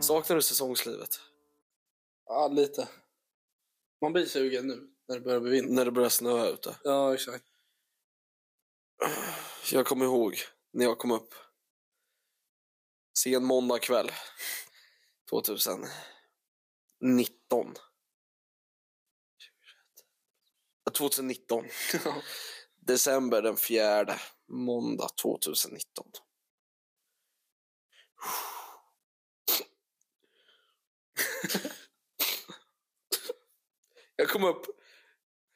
Saknar du säsongslivet? Ja, lite. Man blir sugen nu när det börjar bli vinter. När det börjar snöa ute? Ja, exakt. Jag kommer ihåg när jag kom upp sen måndag kväll 2019. Ja, 2019. December den fjärde, måndag 2019. Jag kom upp,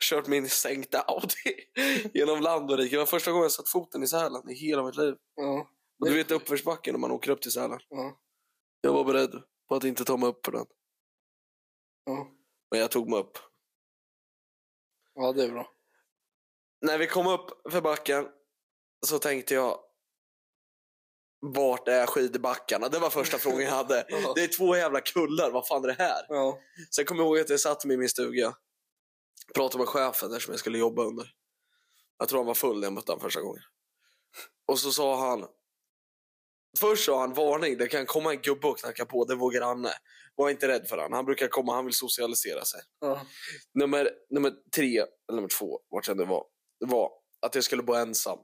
kört min sänkta Audi genom land och rike. Det var första gången jag satt foten i Sälen i hela mitt liv. Ja. Och du vet uppförsbacken när man åker upp till Sälen. Ja. Jag var beredd på att inte ta mig upp på den. Ja. Men jag tog mig upp. ja, det är bra. När vi kom upp för backen så tänkte jag vart är skidbackarna? Det var första frågan jag hade. Ja. Det är två jävla kullar, vad fan är det här? Ja. Sen kommer jag ihåg att jag satt mig i min stuga. Pratade med chefen där som jag skulle jobba under. Jag tror han var full när jag mötte honom första gången. Och så sa han. Först sa han varning, det kan komma en gubbe och knacka på, det är vår granne. Var inte rädd för han. Han brukar komma, han vill socialisera sig. Ja. Nummer, nummer tre, eller nummer två, vart det nu var, var att jag skulle bo ensam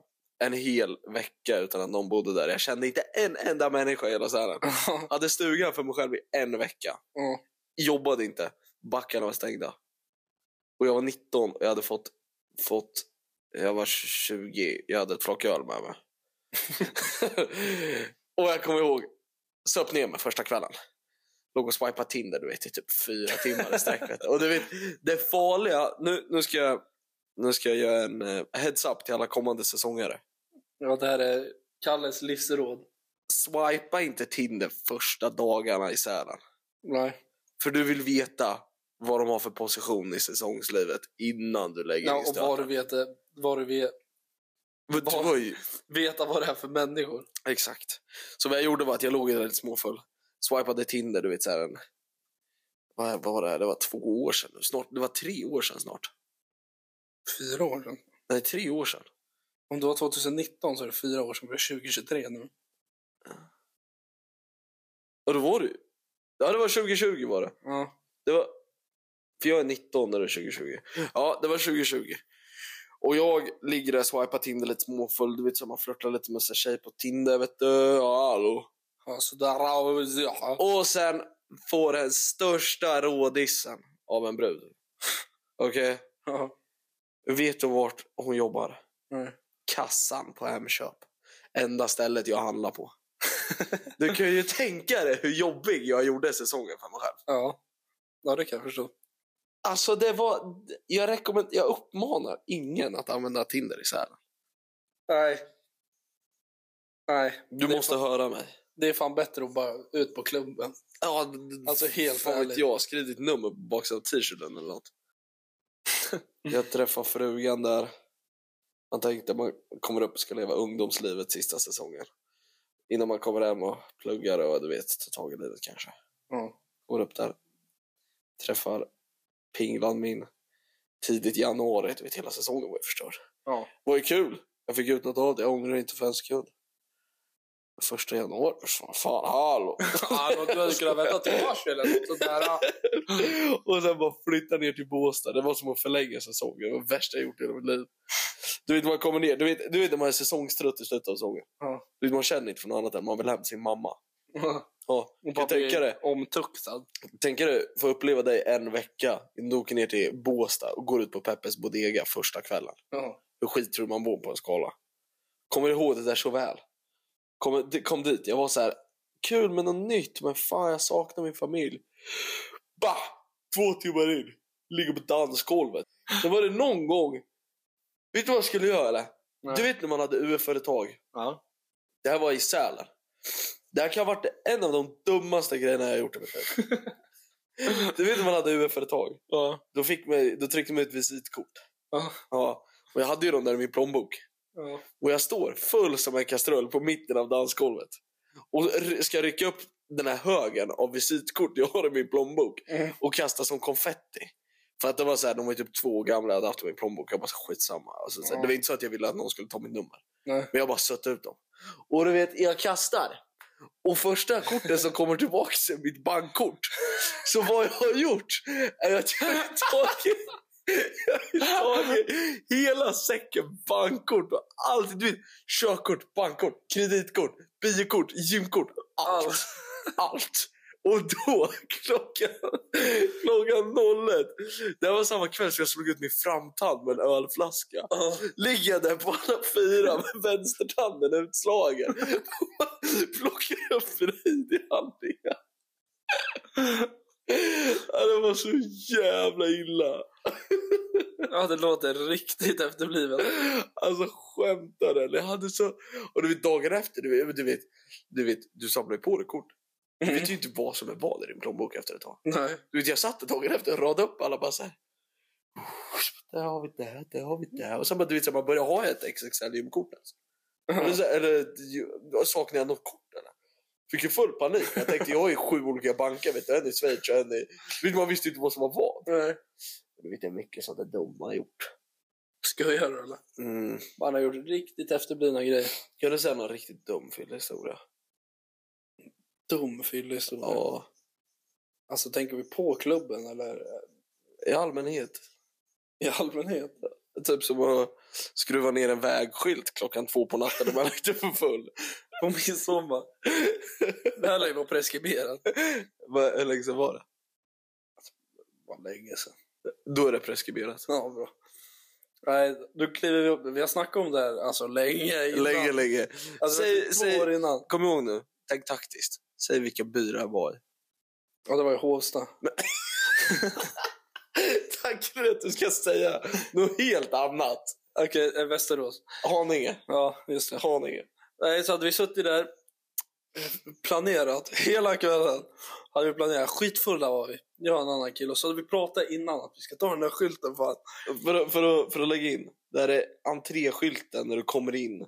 en hel vecka utan att någon bodde där. Jag kände inte en enda människa i hela Sälen. Hade stugan för mig själv i en vecka. Ja. Jobbade inte. Backarna var stängda. Och jag var 19 och jag hade fått, fått jag var 20, jag hade ett flak öl med mig. och jag kommer ihåg, söp ner mig första kvällen. Låg och swipade Tinder du vet, i typ fyra timmar i sträck. Och du vet, det farliga, nu, nu, ska jag, nu ska jag göra en eh, heads up till alla kommande säsonger. ja, det här är Kalles livsråd. Swipa inte Tinder första dagarna i Sälen. Nej. För du vill veta vad de har för position i säsongslivet innan du lägger Ja, in och vad stöten. du vet, är- vad du vet, det var ju, veta vad det är för människor. exakt. Så vad jag gjorde var att jag låg väldigt småfull. Swipade Tinder, du vet så här en... Vad vad var det? här? Det var två år sedan nu. Snart, det var tre år sedan snart. Fyra år sedan. Nej, tre år sedan. Om det var 2019 så är det fyra år sedan. Det är 2023 nu. Och då var ju... Ja, det var 2020 var det. Ja. Det var... För jag är 19 när det är 2020. Ja, det var 2020. Och jag ligger där och swipar Tinder lite småfull. Du vet så man flörtar lite med sig tjej på Tinder, vet du. Ja, hallå. Ja, sådär. Ja. Och sen får den största rådissen av en brud. Okej? Ja. Vet du vart hon jobbar? Nej. Kassan på Hemköp. Enda stället jag handlar på. Du kan ju tänka dig hur jobbig jag gjorde säsongen för mig själv. Ja. Ja, det kan jag förstå. Alltså det var... Jag, rekommend, jag uppmanar ingen att använda Tinder i Sälen. Nej. Nej. Du måste fan, höra mig. Det är fan bättre att bara ut på klubben. Ja, Alltså, helt fan vet jag. Skriv ditt nummer på baksidan av t-shirten eller något. jag träffade frugan där. Man tänkte man kommer upp och ska leva ungdomslivet sista säsongen. Innan man kommer hem och pluggar och du vet, tar tag i livet kanske. Ja. Går upp där. Träffar Pinglan min tidigt januari. Du vet, hela säsongen var ju förstörd. Ja. Det var ju kul. Jag fick ut något av det. Jag ångrar inte för en sekund. Första januari, fan, hallå! ja, du hade kunnat vänta till mars eller något sånt där. och sen bara flytta ner till Båstad. Det var som att förlänga säsongen. Det var det värsta jag gjort i hela mitt liv. Du vet, man kommer ner. Du vet, du vet när man är säsongstrött i slutet av säsongen. Ja. Du vet, man känner inte för något annat än man vill hem till sin mamma. Ja. Ja, Och tänka dig? Omtuktad. Tänker du få uppleva dig en vecka innan du åker ner till Båstad och går ut på Peppes Bodega första kvällen. Ja. Hur skit tror man bor på en skala? Kommer du ihåg det där så väl? Kom, kom dit, jag var så här kul med något nytt, men fan jag saknar min familj. Bah! Två timmar in, ligger på dansgolvet. Då var det någon gång, vet du vad jag skulle göra eller? Du vet när man hade UF-företag? Ja. Det här var i Sälen. Det här kan ha varit en av de dummaste grejerna jag har gjort i mitt liv. Du vet när man hade UF-företag? Ja. Då, fick man, då tryckte man ut visitkort. Ja. Ja. Och jag hade ju dem där i min plånbok. Ja. Och jag står full som en kastrull på mitten av dansgolvet. Och ska rycka upp den här högen av visitkort jag har i min plånbok Mm. och kasta som konfetti. För att det var så här, de var typ två år gamla, jag hade haft dem i plånbok. Jag bara så skitsamma. Alltså, så här. Det var inte så att jag ville att någon skulle ta mitt nummer. Nej. Men jag bara sötte ut dem. Och du vet, jag kastar. Och första kortet som kommer tillbaka är mitt bankkort. Så vad jag har gjort är att jag har tagit, tagit hela säcken bankkort och allt. Du vet, körkort, bankkort, kreditkort, biokort, gymkort. Allt. Allt. Och då, klockan, klockan 01, det var samma kväll som jag slog ut min framtand med en ölflaska. Ja. Ligger jag där på alla fyra med vänstertanden utslagen. Plockar upp ID-handlingar. Det var så jävla illa. ja, det låter riktigt efterblivet. Alltså skämtar du? Jag hade så... Och du vet dagen efter, du vet, du vet, du, vet, du samlar ju på dig kort. Du vet ju inte vad som är vad i din plånbok efter ett tag. Nej. Du vet, jag satt dagen efter och radade upp alla bara så här. Där har vi det, där har vi det. Och sen bara, du vet, så man börjar ha ett XXL-gymkort. Alltså. Eller, eller saknar jag något kort? Fick ju full panik. Jag tänkte, jag har ju sju olika banker. Vet du, en i Schweiz och en i... Vet, man visste ju inte vad som var vad. Nej. Du vet, är mycket sånt där dumma har gjort. Skojar du eller? Mm. Man har gjort riktigt efterblivna grejer. Kan du säga någon riktigt dum fyllehistoria? Dum fyllehistoria. Ja. Alltså tänker vi på klubben eller I allmänhet. i allmänhet? Typ som att skruva ner en vägskylt klockan två på natten när man är lite för full. På midsommar. Det här lär ju vara preskriberat. Vad- Hur länge sedan var det? Vad länge sedan. Då är det preskriberat. Ja, bra. Nej, då kliver vi upp. Vi har snackat om det här alltså länge innan. Länge, länge. Alltså, Säg- två säg- år innan. Kom ihåg nu, tänk taktiskt. Säg vilka by det var i. Ja, det var i Hovsta. Tack för att du ska säga något helt annat. Okej, eh, Västerås. Haninge. Ja, just det. Haninge. Nej, så hade vi suttit där, planerat hela kvällen. Hade vi planerat, skitfulla var vi. Jag och en annan kille. Och så hade vi pratat innan att vi ska ta den där skylten fan. För, att- för, att, för att lägga in. Där är entréskylten när du kommer in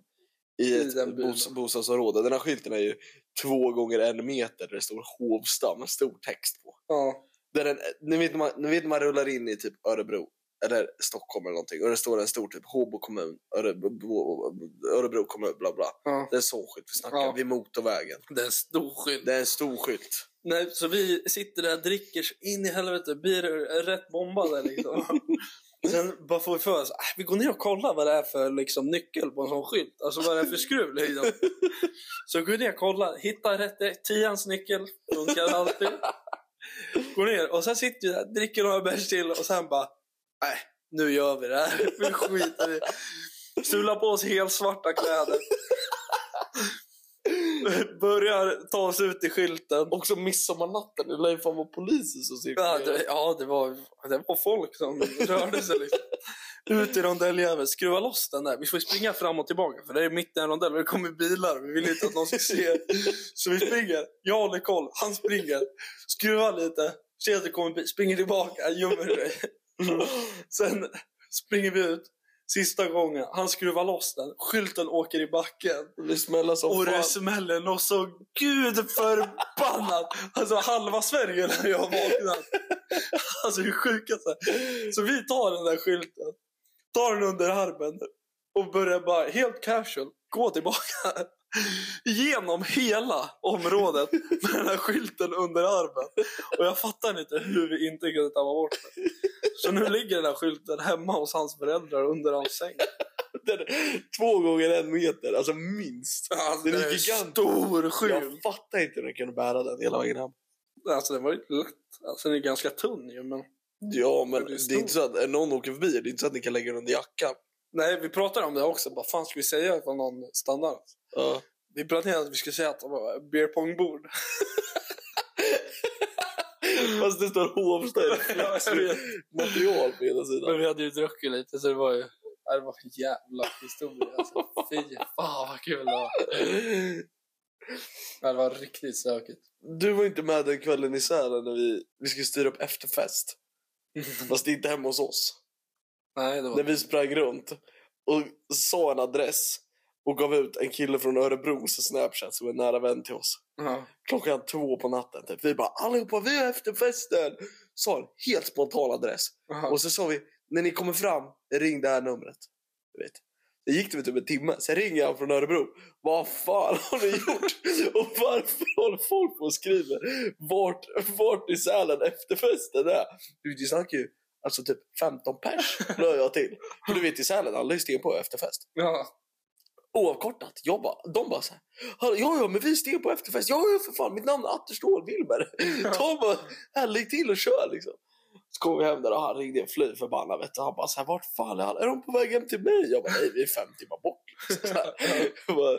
i I ett den byn. bos, bostadsområde. Den här skylten är ju två gånger en meter där det står Hovsta med stor text på. Ja, Där den, ni, vet, man, ni vet när man rullar in i typ Örebro eller Stockholm eller någonting och det står en stor typ Håbo kommun, Örebro, Örebro kommun, bla bla. ja. Det är en sån skylt vi snackar, Ja. vid motorvägen. Det är en stor skylt. Det är en stor skylt. Nej, så vi sitter där, dricker in i helvete, blir rätt bombade liksom. Sen bara får vi för oss, äh, vi går ner och kollar vad det är för liksom, nyckel på en sån skylt. Alltså vad det är för skruv liksom. Så går vi ner och kollar, hittar rätt, tians nyckel, funkar alltid. Går ner och sen sitter vi där, dricker några bärs till och sen bara, nej, nu gör vi det här. Vi skiter i Sular på oss helt svarta kläder. Börjar ta oss ut i skylten. Också midsommarnatten, det lär ju fan vara polisen som Ja, cirkulerar. det, ja det, var, det var folk som rörde sig. Liksom. Ut i rondelljäveln, skruva loss den där. Vi får springa fram och tillbaka för det är mitt i en rondell och det kommer bilar. Vi vill inte att någon ska se. Så vi springer. Jag håller koll, han springer. Skruvar lite, ser att det kommer bil, springer tillbaka, gömmer Sen springer vi ut. Sista gången, han skruvar loss den. Skylten åker i backen. Det smäller som Och det fan. smäller något så gud förbannat. Alltså halva Sverige när jag vaknat. Alltså hur sjukaste. Så vi tar den där skylten, tar den under armen och börjar bara helt casual gå tillbaka genom hela området med den här skylten under armen. Och jag fattar inte hur vi inte kunde ta bort den. Så nu ligger den här skylten hemma hos hans föräldrar under hans säng. Den två gånger en meter, alltså minst. Alltså, Den är det är en gigantisk. stor skylt. Jag fattar inte hur den kunde bära den hela vägen hem. Alltså den var ju lätt. Alltså den är ganska tunn ju men. Ja, men Den är det är inte så att någon åker förbi, det är inte så att ni kan lägga den under jackan. Nej vi pratade om det också. Vad fan ska vi säga ifall någon stannar? Ja. Vi planerade att vi skulle säga att det var beer pong-bord. Fast det står Hovsta i material på ena Men sidan. vi hade ju druckit lite så det var ju... Ja, det var en jävla historia alltså. Fy fan vad kul det var. Det var riktigt stökigt. Du var inte med den kvällen i Sälen när vi, vi skulle styra upp efterfest. Fast inte hemma hos oss. Nej det var... När vi sprang runt och sa en adress och gav ut en kille från Örebros Snapchat som är en nära vän till oss. Ja. Klockan två på natten typ. Vi bara allihopa, vi har efterfesten! sa en helt spontan adress. Aha. Och så sa vi, när ni kommer fram, ring det här numret. Du vet. Det gick det typ en timme. Sen ringer han från Örebro. Vad fan har ni gjort? Och varför håller folk på och skriver vart, vart i Sälen efterfesten är? Du, vi snackar ju alltså typ 15 pers la jag till. För du vet i Sälen, alla är sten på efterfest. Ja. Oavkortat. Jag bara, de bara så här, "Hallå, ja ja men vi är sten på efterfest. Ja ja för fan, mitt namn är Atterstål Wilmer. Bara, här lägg till och kör liksom. Så kom vi hem där och han ringde fly förbannad. Vet du. Han bara så här, vart fan är han? Är de på väg hem till mig? Jag bara, nej vi är fem timmar bort. Så, bara,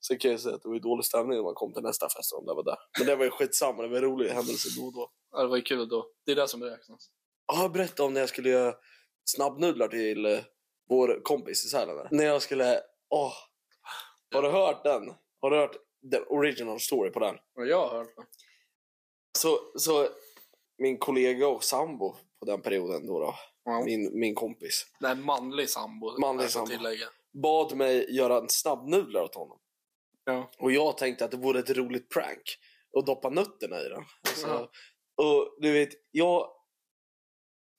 så kan jag säga att det var dålig stämning när man kom till nästa fest om det var där. Men det var ju skitsamma, det var en rolig händelse då och då. ja, det var ju kul då. Det är det som räknas. Ja, Jag berättade om när jag skulle göra snabbnudlar till eh, vår kompis i Sälen. När jag skulle, åh. Har du hört den? Har du hört den original story på den? Ja, jag har hört det. Så, så min kollega och sambo på den perioden då, då Ja. min, min kompis, Nej, manlig sambo. Manlig sambo. Tillägga. bad mig göra en snabbnudlar åt honom. Ja. Och jag tänkte att det vore ett roligt prank att doppa nötterna i den. Alltså, Ja. Och du vet, jag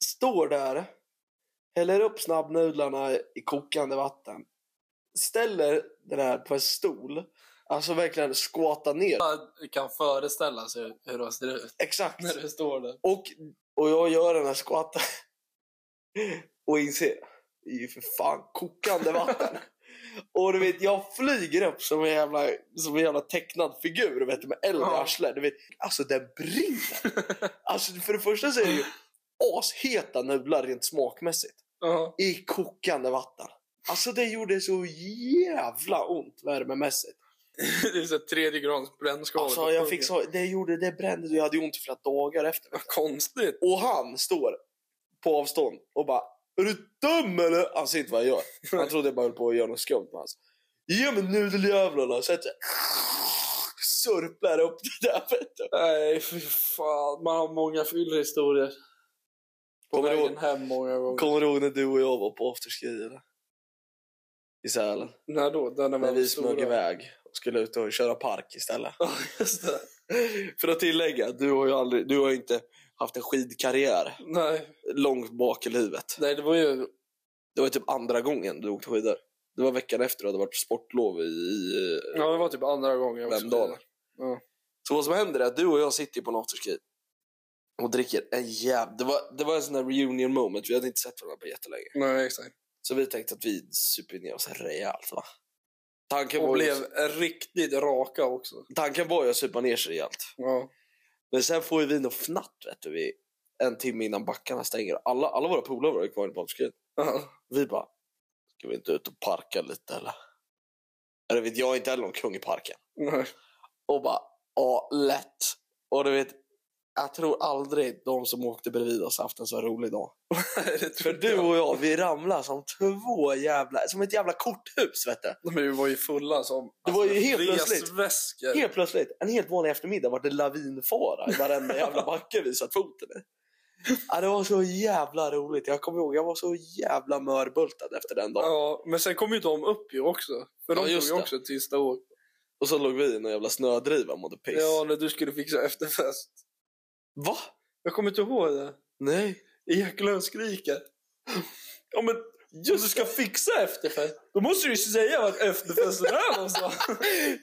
står där, häller upp snabbnudlarna i kokande vatten, ställer den här på en stol, alltså verkligen skåta ner. Man kan föreställa sig hur det ser ut Exakt. när du står där. Och, och jag gör den här skvatten och inser, det är ju för fan kokande vatten. och du vet, jag flyger upp som en jävla, som en jävla tecknad figur vet du, med eld i arslet. Du vet, alltså den brinner. alltså för det första så är det ju asheta nudlar rent smakmässigt Ja. i kokande vatten. Alltså det gjorde så jävla ont värmemässigt. det är så tredje grads brännskador. Alltså jag fick så, det gjorde, det brände, jag hade ont i flera dagar efter. Vad konstigt. Och han står på avstånd och bara Är du dum eller? Han ser inte vad jag gör. Han trodde jag bara höll på att göra något skumt med hans. Ge mig nudeljävlarna! Så jag surplar upp det där vet du. Nej, fy fan. Man har många fyllehistorier. På Kommer du vägen ihåg- hem många gånger. Kommer du ihåg när du och jag var på afterski eller? I Sälen. När då? Där när vi stora. smög iväg och skulle ut och köra park istället. Ja, just det. För att tillägga, du har ju aldrig, du har inte haft en skidkarriär Nej. långt bak i livet. Nej, det var ju... Det var typ andra gången du åkte skidor. Det var veckan efter du hade varit sportlov i, Ja, det var typ andra gången jag skidor. Ja. Så vad som händer är att du och jag sitter på en afterski och dricker en jävla... Det var, det var en sån där reunion moment. Vi hade inte sett varandra på jättelänge. Nej, exakt. Så vi tänkte att vi super ner oss rejält va. Tanken Och var, blev ju, riktigt raka också. tanken var ju att supa ner sig rejält. Ja. Men sen får ju vi något fnatt vet du, vi, en timme innan backarna stänger. Alla, alla våra polare var ju kvar på afterskin. Ja. Vi bara, ska vi inte ut och parka lite eller? Eller vet jag inte heller någon kung i parken. Nej. Och bara, ja, lätt. Och du vet, jag tror aldrig de som åkte bredvid oss haft en så rolig dag. För du och jag, vi ramlade som två jävla, som ett jävla korthus vet du. Men vi var ju fulla som... Det var ju helt plötsligt. Helt plötsligt, en helt vanlig eftermiddag var det lavinfara i varenda jävla backe vi satt foten i. Ja, det var så jävla roligt. Jag kommer ihåg, jag var så jävla mörbultad efter den dagen. Ja, men sen kom ju de upp ju också. För de Ja, tog just ju också ett sista år. Och så låg vi i någon jävla snödriva och mådde piss. Ja, när du skulle fixa efterfest. Va? Jag kommer inte ihåg det. Nej. Eklöf skriker. Ja, men just du ska fixa efterfest. Då måste du ju säga vart efterfesten är någonstans.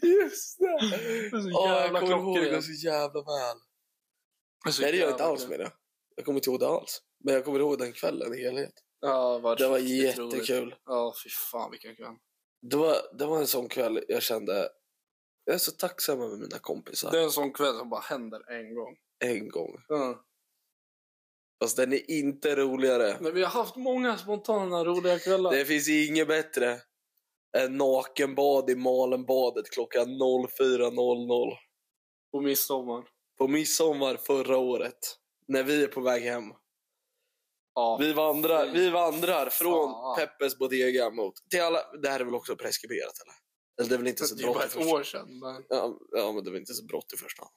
Just det. Det är så Åh, jag jävla kommer ihåg det klockrent. så jävla väl. Det är så Nej, det gör jag inte alls med det. Jag kommer inte ihåg det alls. Men jag kommer ihåg den kvällen i helhet. Ja, var Det var jättekul. Ja, fy fan vilken kväll. Det var, det var en sån kväll jag kände... Jag är så tacksam över mina kompisar. Det är en sån kväll som bara händer en gång. En gång. Ja. Fast den är inte roligare. Men vi har haft många spontana roliga kvällar. Det finns inget bättre än nakenbad i Malenbadet klockan 04.00 På midsommar. på midsommar förra året. När vi är på väg hem. Ja. Vi vandrar, vi vandrar från fan. Peppes Bodega mot... Till alla, det här är väl också preskriberat eller? Eller det är väl inte så det är bara ett år sedan. Men ja, ja, men det är väl inte så brått i första hand.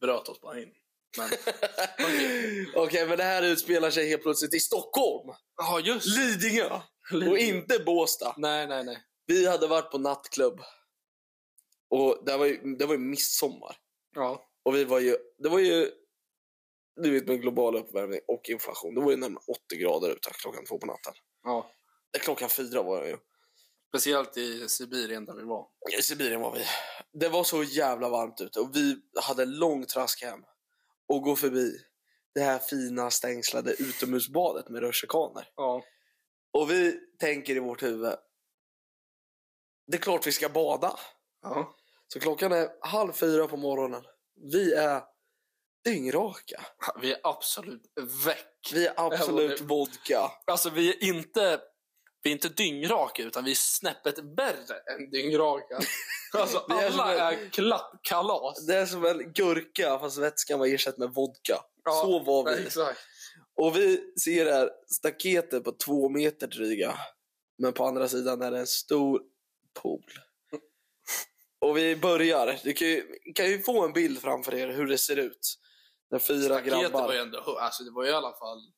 Bröt oss bara in. Men... Okej, men det här utspelar sig helt plötsligt i Stockholm. Ja, just Lidingö. Och inte Båstad. Nej, nej, nej. Vi hade varit på nattklubb. Och det var ju, det var ju midsommar. Ja. Och vi var ju, det var ju du vet med global uppvärmning och inflation. Det var ju närmare 80 grader ute klockan två på natten. Ja. Eh, Klockan fyra var det ju. Speciellt i Sibirien där vi var. I Sibirien var vi. Det var så jävla varmt ute och vi hade en lång trask hem och gå förbi det här fina stängslade utomhusbadet med rutschkanor. Ja. Och vi tänker i vårt huvud, det är klart vi ska bada. ja. Så klockan är halv fyra på morgonen. Vi är dyngraka. Vi är absolut väck. Vi är absolut det- vodka. Alltså vi är inte, vi är inte dyngraka utan vi är snäppet värre än dyngraka. Alltså Vi är alla en- är klappkalas. Det är som en gurka fast vätskan var ersatt med vodka. Ja, Så var vi. Exakt. Och vi ser det här staketet på två meter dryga. Men på andra sidan är det en stor pool. Och vi börjar. Du kan ju, kan ju få en bild framför er hur det ser ut. När fyra Staketet grabbar... var ju ändå, alltså det var i alla fall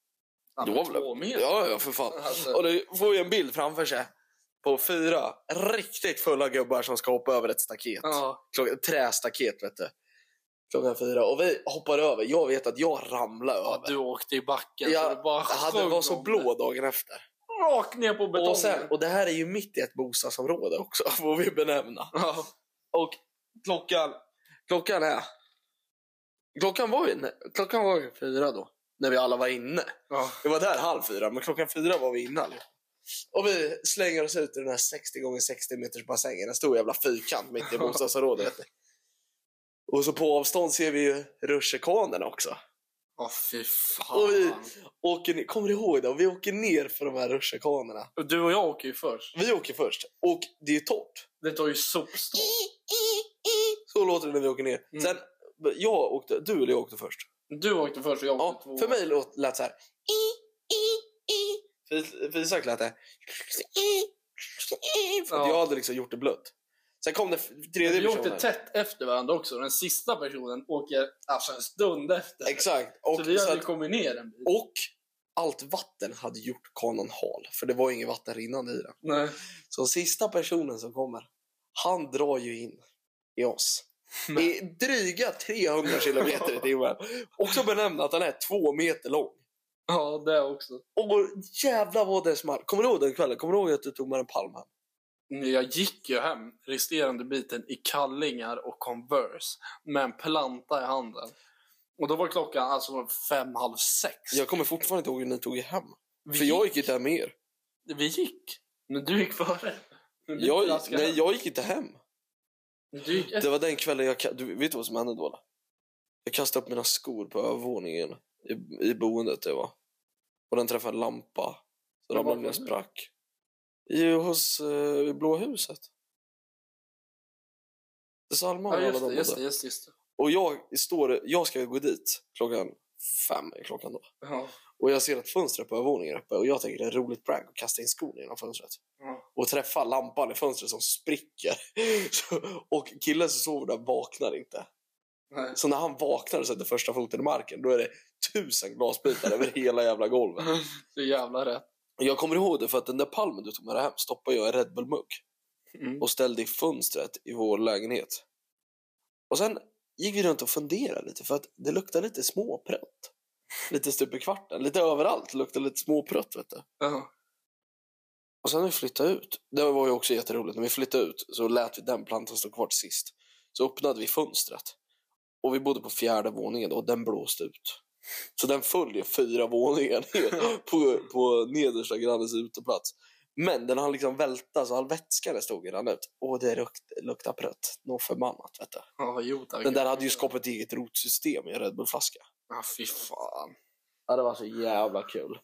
Det var väl- två meter. Ja, ja, för fan. Alltså. Och du får ju en bild framför sig på fyra riktigt fulla gubbar som ska hoppa över ett staket. Ja. Klockan, ett trästaket, vet du. Klockan fyra. Och vi hoppar över. Jag vet att jag ramlar Ja, över. du åkte i backen jag, så det bara hade, var så blå dagen efter. Rakt ner på betongen. Och, sen, och det här är ju mitt i ett bostadsområde också, får vi benämna. Ja. Och klockan, klockan är... Klockan var ju klockan var ju fyra då, när vi alla var inne. Ja. Vi var där halv fyra, men klockan fyra var vi inne. Och vi slänger oss ut i den här 60 gånger 60 meters bassängen. En stor jävla fyrkant mitt i bostadsområdet. Och så på avstånd ser vi ju rutschkanorna också. Åh fy fan. Och vi åker ner, kommer du ihåg det? Vi åker ner för de här rutschkanorna. Du och jag åker ju först. Vi åker först. Och det är ju torrt. Det tar ju sopstopp. Så låter det när vi åker ner. Mm. Sen, jag åkte, du eller jag åkte först. Du åkte först och jag Ja, åkte två. för mig låt, lät så här. För, för Isak lät det. För att Ja. jag hade liksom gjort det blött. Sen kom det tredje Vi åkte personen. tätt efter varandra också. Den sista personen åker alltså en stund efter. Exakt. Och, så vi så hade att, kommit ner en bit. och allt vatten hade gjort kanon hal. För det var inget vatten rinnande i den. Nej. Så sista personen som kommer, han drar ju in i oss. I dryga 300 kilometer i timmen. Också benämna att den är två meter lång. Ja, det också. Och jävlar vad det small. Kommer du ihåg den kvällen? Kommer du ihåg att du tog med en palm hem? Jag gick ju hem resterande biten i kallingar och Converse med en planta i handen. Och då var klockan alltså fem, halv sex. Jag kommer fortfarande inte ihåg hur ni tog er hem. vi För jag gick inte hem med er. Vi gick. Men du gick före. Jag, nej, jag gick inte hem. Du Det var den kvällen jag... Du vet vad som hände då? Eller? Jag kastade upp mina skor på övervåningen i, i boendet det var. Och den träffade en lampa. Så ramlade ner och du? sprack. I, hos uh, Blå huset. Det Salma och Ja, just de det, just det, just, just det. Och jag står... Jag ska gå dit klockan fem är klockan då. Ja. Och jag ser att fönstret på övervåningen är uppe och jag tänker det är ett roligt prank att kasta in skon genom fönstret. Ja. Och träffa lampan i fönstret som spricker. Och killen som sover där vaknar inte. Nej. Så när han vaknar och sätter första foten i marken då är det tusen glasbitar över hela jävla golvet. Så jävla rätt. Jag kommer ihåg det för att den där palmen du tog med dig hem stoppade jag i Red Bull-mugg Mm. och ställde i fönstret i vår lägenhet. Och sen gick vi runt och funderade lite för att det luktade lite småprutt. Lite stup i kvarten, lite överallt luktade lite småprutt vet du. Ja. Och sen när vi flyttade ut, det var ju också jätteroligt, när vi flyttade ut så lät vi den plantan stå kvar till sist. Så öppnade vi fönstret. Och vi bodde på fjärde våningen då, och den blåste ut. Så den följer fyra våningar ner på, på nedersta grannens uteplats. Men den hann liksom välta så all vätska stod rann ut. Och det lukt, luktar prött. Något förbannat vet du. Ja, jo, tack. Den där hade ju skapat ett eget rotsystem i en Red Bull-flaska. Ja, fy fan. Ja, det var så jävla kul.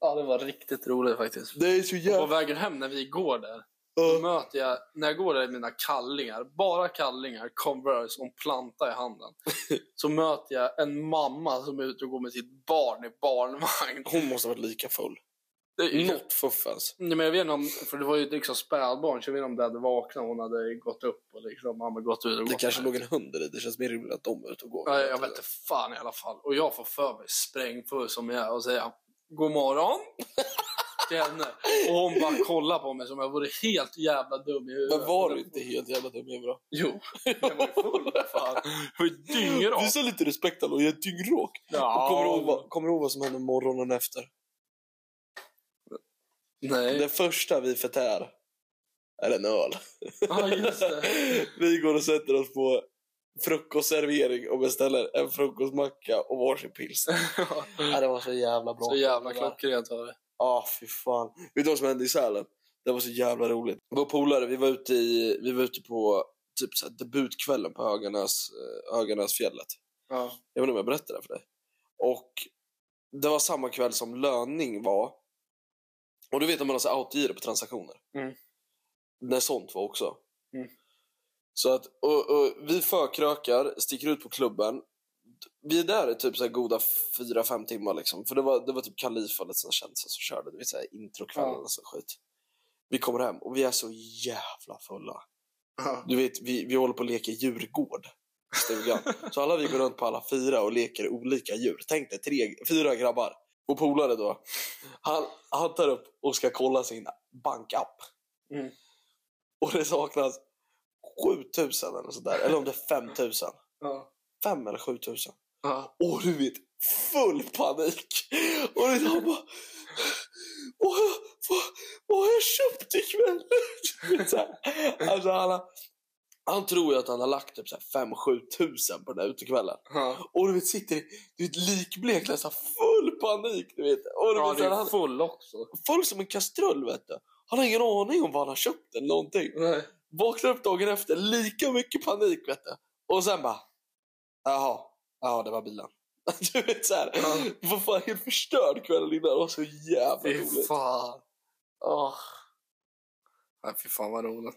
Ja, det var riktigt roligt faktiskt. Det är så Och på jävla... vägen hem när vi går där, då möter jag, när jag går där i mina kallingar, bara kallingar, Converse och en planta i handen, så möter jag en mamma som är ute och går med sitt barn i barnvagn. Hon måste ha varit lika full. Det fuffens. Nej, men jag vet inte om, för det var ju liksom spädbarn, så jag vet inte om det hade vaknat och hon hade gått upp och liksom, hade gått ut och Det kanske låg en hund där i. Det känns mer rimligt att de är ute och går. Ja, jag vet inte fan i alla fall. Och jag får för mig sprängfull som jag är och säga God morgon. till henne. Och hon bara kollade på mig som jag vore helt jävla dum i huvudet. Men var du inte helt jävla dum i huvudet? Jo, jag var ju full. Fan. Jag var ju dyngrak. Visa lite respekt Allo, jag är dyngrak. Ja. Kommer, du ihåg vad- kommer du ihåg vad som hände morgonen efter? Nej. Det första vi förtär är en öl. Det. vi går och sätter oss på frukostservering och beställer en frukostmacka och varsin pilsner. Ja, det var så jävla bra. Så jävla klockrent var det. Ja, fy fan. Vet du vad som hände i Sälen? Det var så jävla roligt. Vår polare, vi var ute, i, vi var ute på typ så här, debutkvällen på Höganäs, eh, Höganäsfjället. Ja. Jag vet inte om jag berättade det för dig. Och det var samma kväll som löning var. Och du vet när man har så autogiro på transaktioner. Mm. När sånt var också. Mm. Så att, och, och vi förkrökar, sticker ut på klubben. Vi är där i typ så här goda fyra fem timmar liksom. För det var, det var typ Kalifa och lite såna kändisar som körde. Du vet så här introkvällen Ja. och så skit. Vi kommer hem och vi är så jävla fulla. Ja. Du vet, vi, vi håller på att leka djurgård stugan. Så alla vi går runt på alla fyra och leker olika djur. Tänk dig tre, fyra grabbar. Och polare då, han, han tar upp och ska kolla sin bankapp. Mm. Och det saknas 7000 eller sådär. Eller om det är 5000. Ja. 5 eller 7000. Ja. Och du vet, full panik. Och du vet, han bara... Vad, har jag- vad, vad har jag köpt ikväll? Alltså, han, har- han tror ju att han har lagt typ 5-7 tusen på den här utekvällen. Ja. Och du vet, sitter du vet, likblek, så full panik. Du vet. Och du Ja, vet, det är han, full också. full som en kastrull, vet du. Han har ingen aning om vad han har köpt eller någonting. Nej. Vaknar upp dagen efter, lika mycket panik, vet du. Och sen bara, jaha, ja det var bilen. Du vet såhär, Ja. var fan helt förstörd kvällen innan. Det var så jävla Fy roligt. fan. Åh. Nej, fy fan vad roligt.